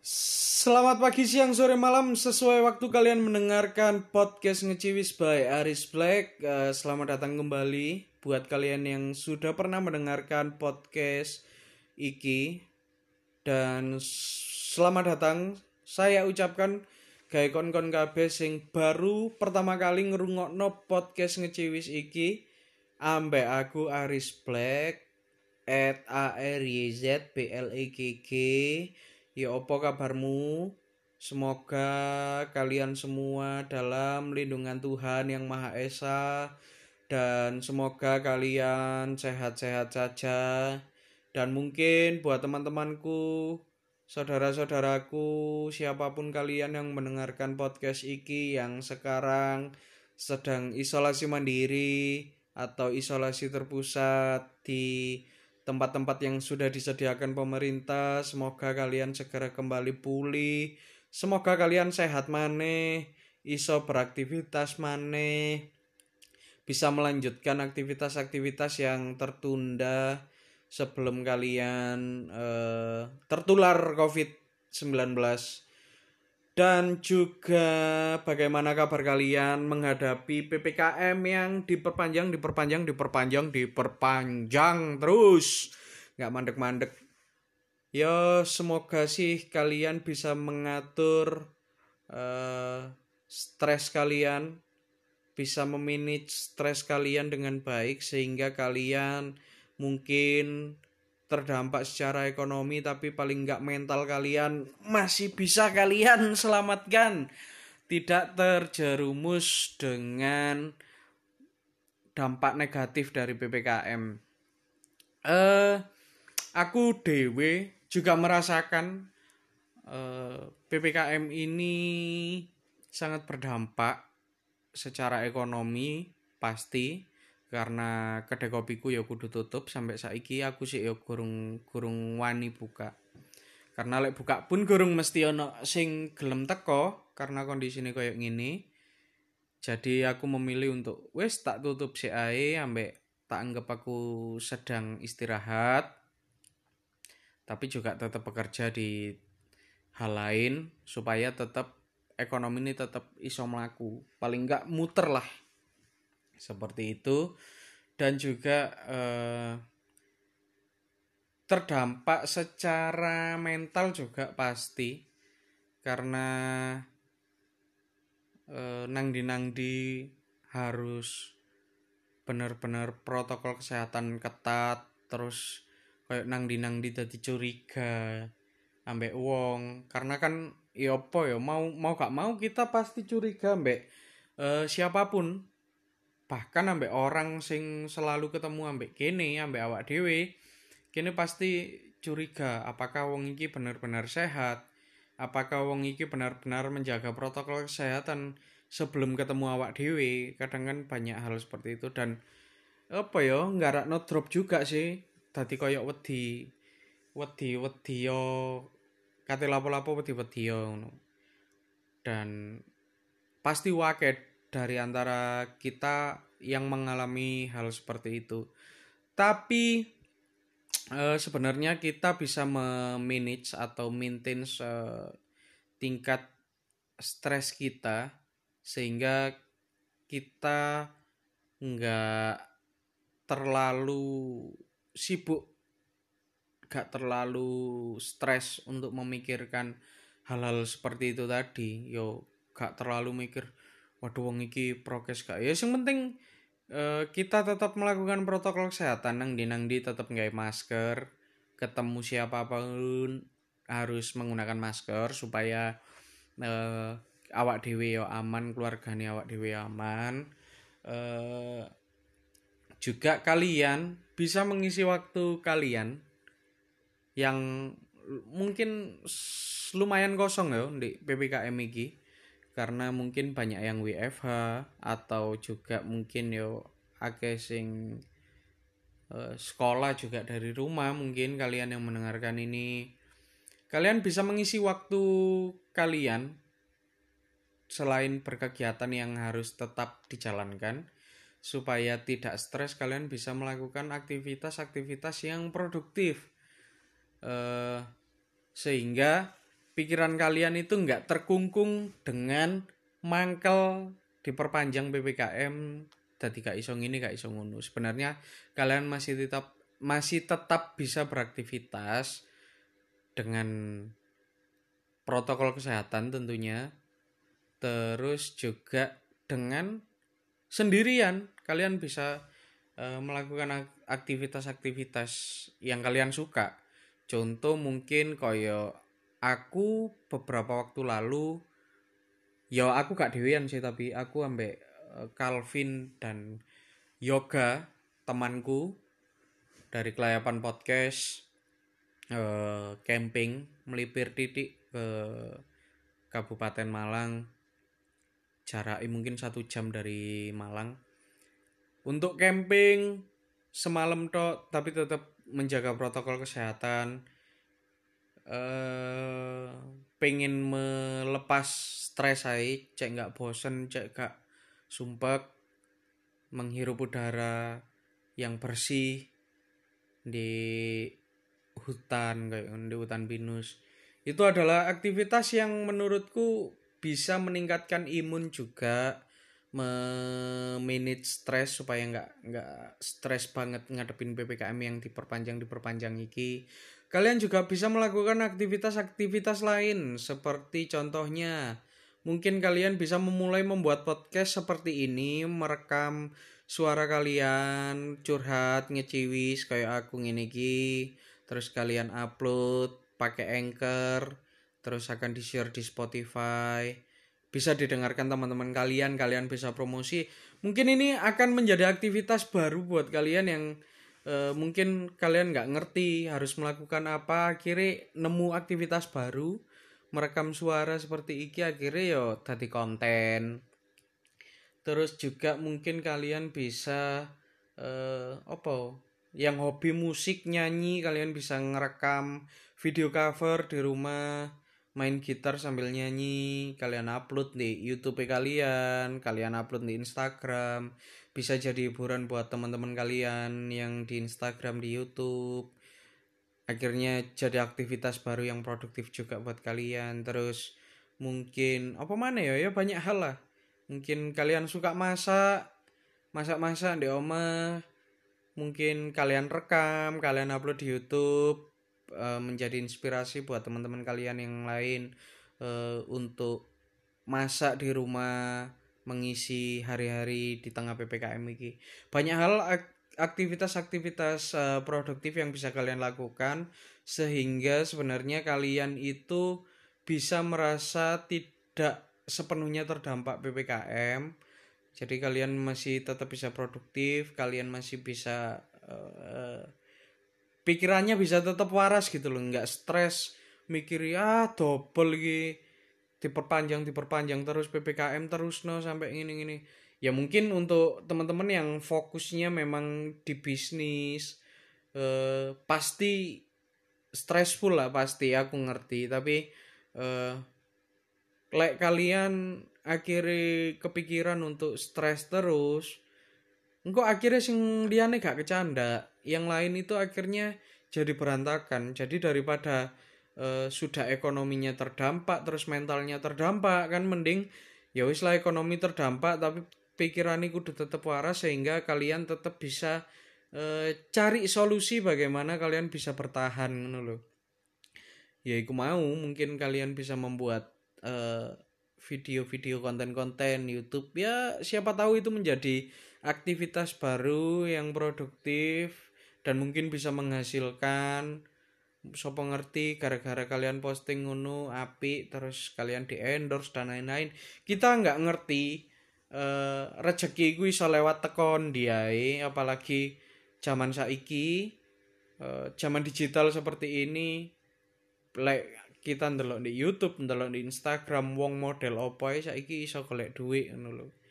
Selamat pagi, siang, sore, malam. Sesuai waktu kalian mendengarkan podcast Ngeciwis by Aris Black Eh, Selamat datang kembali. Buat kalian yang sudah pernah mendengarkan podcast Iki Dan selamat datang Saya ucapkan Gawe kon-kon kabeh sing baru pertama kali ngerungokno podcast Ngeciwis iki. Ambek aku Aris Black at A R Y Z B L E G G Ya opo kabarmu? Semoga kalian semua dalam lindungan Tuhan yang Maha Esa dan semoga kalian sehat-sehat saja dan mungkin buat teman-temanku saudara-saudaraku siapa pun kalian yang mendengarkan podcast iki yang sekarang sedang isolasi mandiri atau isolasi terpusat di tempat-tempat yang sudah disediakan pemerintah. Semoga kalian segera kembali pulih. Semoga kalian sehat maneh, iso beraktivitas maneh, bisa melanjutkan aktivitas-aktivitas yang tertunda sebelum kalian eh, tertular COVID-19. Dan juga bagaimana kabar kalian menghadapi PPKM yang diperpanjang, diperpanjang, diperpanjang, diperpanjang terus. Nggak mandek-mandek. Ya semoga sih kalian bisa mengatur eh, stres kalian, bisa memanage stres kalian dengan baik sehingga kalian mungkin terdampak secara ekonomi tapi paling nggak mental kalian masih bisa kalian selamatkan. Tidak terjerumus dengan dampak negatif dari PPKM eh aku dewe juga merasakan eh, PPKM ini sangat berdampak secara ekonomi pasti karena kedai kopiku ya kudu tutup sampai saiki aku sih ya gurung gurung wani buka. Karena lek buka pun gurung mesti ono sing gelem teko karena kondisine koyo ngini jadi aku memilih untuk wes tak tutup si ae ambek tak anggap aku sedang istirahat. Tapi juga tetap bekerja di hal lain supaya tetap ekonomi ini tetap iso melaku paling enggak muter lah seperti itu. Dan juga eh, terdampak secara mental juga pasti. Karena eh, nangdi-nangdi harus benar-benar protokol kesehatan ketat. Terus kayak nangdi-nangdi tadi curiga ambek wong. Karena kan ya ya mau mau gak mau kita pasti curiga ambek eh, siapa pun bahkan ambek orang sing selalu ketemu ambek kene ambek awak dewe kene pasti curiga apakah wong iki benar-benar sehat apakah wong iki benar-benar menjaga protokol kesehatan sebelum ketemu awak dewe kadang kan banyak hal seperti itu dan apa ya nggak no drop juga sih tadi koyok wedi wedi wedi yo kate lapo-lapo wedi wedi yo dan pasti waket dari antara kita yang mengalami hal seperti itu. Tapi eh, sebenarnya kita bisa memanage atau maintain eh, tingkat stres kita sehingga kita nggak terlalu sibuk gak terlalu stres untuk memikirkan hal-hal seperti itu tadi yo gak terlalu mikir waduh wong iki prokes gak? Ya yang penting eh, kita tetap melakukan protokol kesehatan. Nang di nang di tetap nggak masker ketemu siapa pun harus menggunakan masker supaya eh, awak dewe yo aman keluargane awak dewe aman. Eh, juga kalian bisa mengisi waktu kalian yang mungkin lumayan kosong ya di PPKM iki karena mungkin banyak yang WFH atau juga mungkin yo akeh sing eh, sekolah juga dari rumah mungkin kalian yang mendengarkan ini. Kalian bisa mengisi waktu kalian selain berkegiatan yang harus tetap dijalankan supaya tidak stres kalian bisa melakukan aktivitas-aktivitas yang produktif. Eh, sehingga pikiran kalian itu nggak terkungkung dengan mangkel diperpanjang ppkm tadi gak iso ini gak iso ngono. Sebenarnya kalian masih tetap masih tetap bisa beraktivitas dengan protokol kesehatan tentunya. Terus juga dengan sendirian kalian bisa uh, melakukan aktivitas-aktivitas yang kalian suka. Contoh mungkin koyo aku beberapa waktu lalu ya aku gak dewean sih tapi aku ambek uh, Calvin dan Yoga temanku dari kelayapan podcast uh, camping melipir titik ke Kabupaten Malang jarak mungkin satu jam dari Malang. Untuk camping semalam tok tapi tetap menjaga protokol kesehatan uh, pengen melepas stres saya cek nggak bosen cek gak sumpek menghirup udara yang bersih di hutan kayak di hutan pinus. Itu adalah aktivitas yang menurutku bisa meningkatkan imun juga memanage stres supaya nggak nggak stres banget ngadepin ppkm yang diperpanjang diperpanjang iki kalian juga bisa melakukan aktivitas-aktivitas lain seperti contohnya mungkin kalian bisa memulai membuat podcast seperti ini merekam suara kalian curhat ngeciwis kayak aku ngene terus kalian upload pakai anchor terus akan di share di Spotify. Bisa didengarkan teman-teman kalian kalian bisa promosi. Mungkin ini akan menjadi aktivitas baru buat kalian yang uh, mungkin kalian nggak ngerti harus melakukan apa akhirnya nemu aktivitas baru merekam suara seperti iki akhirnya yo tadi konten. Terus juga mungkin kalian bisa uh, apa yang hobi musik nyanyi kalian bisa ngerekam video cover di rumah main gitar sambil nyanyi kalian upload di YouTube kalian kalian upload di Instagram. Bisa jadi hiburan buat teman-teman kalian yang di Instagram di YouTube. Akhirnya jadi aktivitas baru yang produktif juga buat kalian. Terus mungkin apa mana ya? Ya banyak hal lah. Mungkin kalian suka masak masak-masak di oma mungkin kalian rekam kalian upload di YouTube uh, menjadi inspirasi buat teman-teman kalian yang lain uh, untuk masak di rumah mengisi hari-hari di tengah ppkm ini banyak hal aktivitas-aktivitas uh, produktif yang bisa kalian lakukan sehingga sebenarnya kalian itu bisa merasa tidak sepenuhnya terdampak PPKM. Jadi kalian masih tetap bisa produktif, kalian masih bisa uh, pikirannya bisa tetap waras gitu loh, nggak stres mikir ya double lagi diperpanjang diperpanjang terus PPKM terus no sampai ini ini. Ya mungkin untuk teman-teman yang fokusnya memang di bisnis uh, pasti stressful lah pasti aku ngerti tapi uh, lek kalian akhirnya kepikiran untuk stres terus engkau akhirnya sing liane gak kecanda. Yang lain itu akhirnya jadi berantakan. Jadi daripada uh, sudah ekonominya terdampak terus mentalnya terdampak kan mending ya wis lah ekonomi terdampak tapi pikiran kudu tetap waras sehingga kalian tetap bisa uh, cari solusi bagaimana kalian bisa bertahan loh ya aku mau mungkin kalian bisa membuat eh, video-video konten-konten YouTube. Ya siapa tahu itu menjadi aktivitas baru yang produktif dan mungkin bisa menghasilkan so ngerti gara-gara kalian posting ngono api terus kalian di endorse dan lain-lain kita nggak ngerti uh, rezeki gue iso lewat tekon dia apalagi zaman saiki uh, zaman digital seperti ini like kita ndelok di YouTube, ndelok di Instagram wong model opo saiki iso golek duit ngono.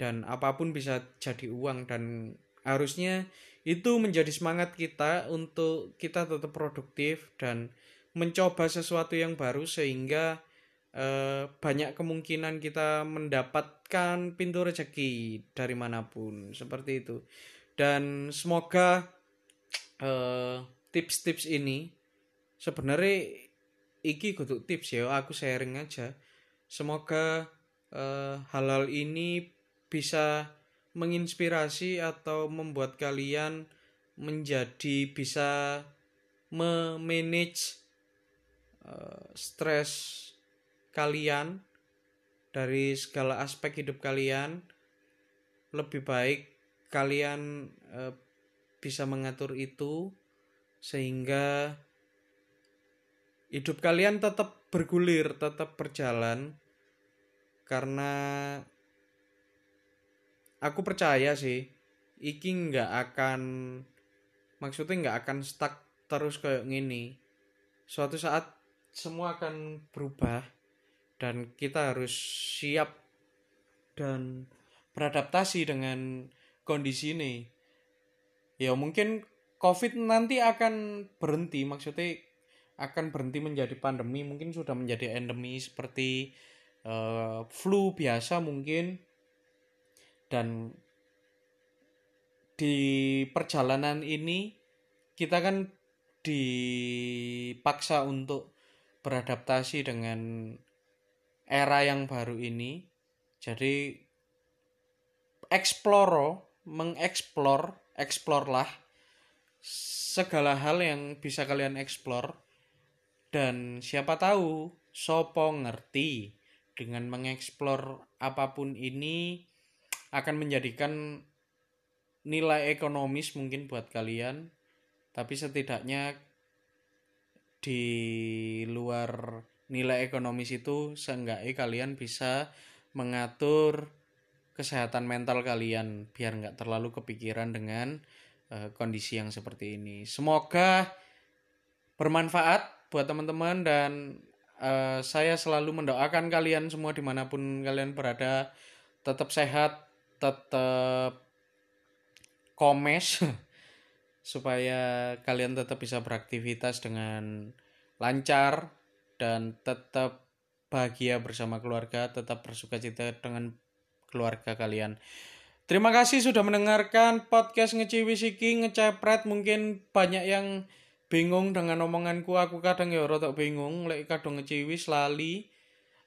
Dan apa pun bisa jadi uang dan harusnya itu menjadi semangat kita untuk kita tetap produktif dan mencoba sesuatu yang baru sehingga eh, banyak kemungkinan kita mendapatkan pintu rezeki dari mana pun. Seperti itu. Dan semoga eh, tips-tips ini sebenarnya iki kudu tips ya aku sharing aja. Semoga uh, hal-hal ini bisa menginspirasi atau membuat kalian menjadi bisa memanage uh, stres kalian dari segala aspek hidup kalian. Lebih baik kalian uh, bisa mengatur itu sehingga hidup kalian tetap bergulir, tetap berjalan. Karena aku percaya sih iki nggak akan maksudnya nggak akan stuck terus kayak gini suatu saat semua akan berubah dan kita harus siap dan beradaptasi dengan kondisi ini. Ya mungkin covid nanti akan berhenti maksudnya akan berhenti menjadi pandemi mungkin sudah menjadi endemi seperti uh, flu biasa mungkin dan di perjalanan ini kita kan dipaksa untuk beradaptasi dengan era yang baru ini. Jadi explore mengeksplor explore lah segala hal yang bisa kalian explore. Dan siapa tahu sopo ngerti dengan mengeksplor apa pun ini akan menjadikan nilai ekonomis mungkin buat kalian tapi setidaknya di luar nilai ekonomis itu seenggaknya kalian bisa mengatur kesehatan mental kalian biar nggak terlalu kepikiran dengan uh, kondisi yang seperti ini. Semoga bermanfaat buat teman-teman dan uh, saya selalu mendoakan kalian semua di mana pun kalian berada. Tetap sehat tetap komes supaya kalian tetap bisa beraktivitas dengan lancar dan tetap bahagia bersama keluarga, tetap bersuka cita dengan keluarga kalian. Terima kasih sudah mendengarkan podcast ngeciwi siki ngecepret. Mungkin banyak yang bingung dengan omonganku. Aku kadang ya rotok bingung lek kadang ngeciwis lali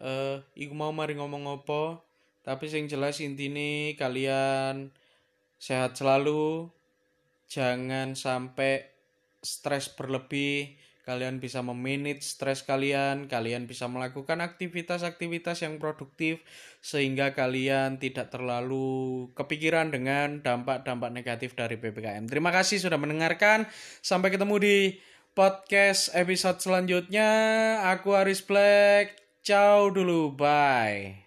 uh, iku mau mari ngomong apa tapi sing jelas intine kalian sehat selalu. Jangan sampai stres berlebih. Kalian bisa memanage stres kalian. Kalian bisa melakukan aktivitas-aktivitas yang produktif sehingga kalian tidak terlalu kepikiran dengan dampak-dampak negatif dari PPKM terima kasih sudah mendengarkan. Sampai ketemu di podcast episode selanjutnya. Aku Aris Black. Ciao dulu. Bye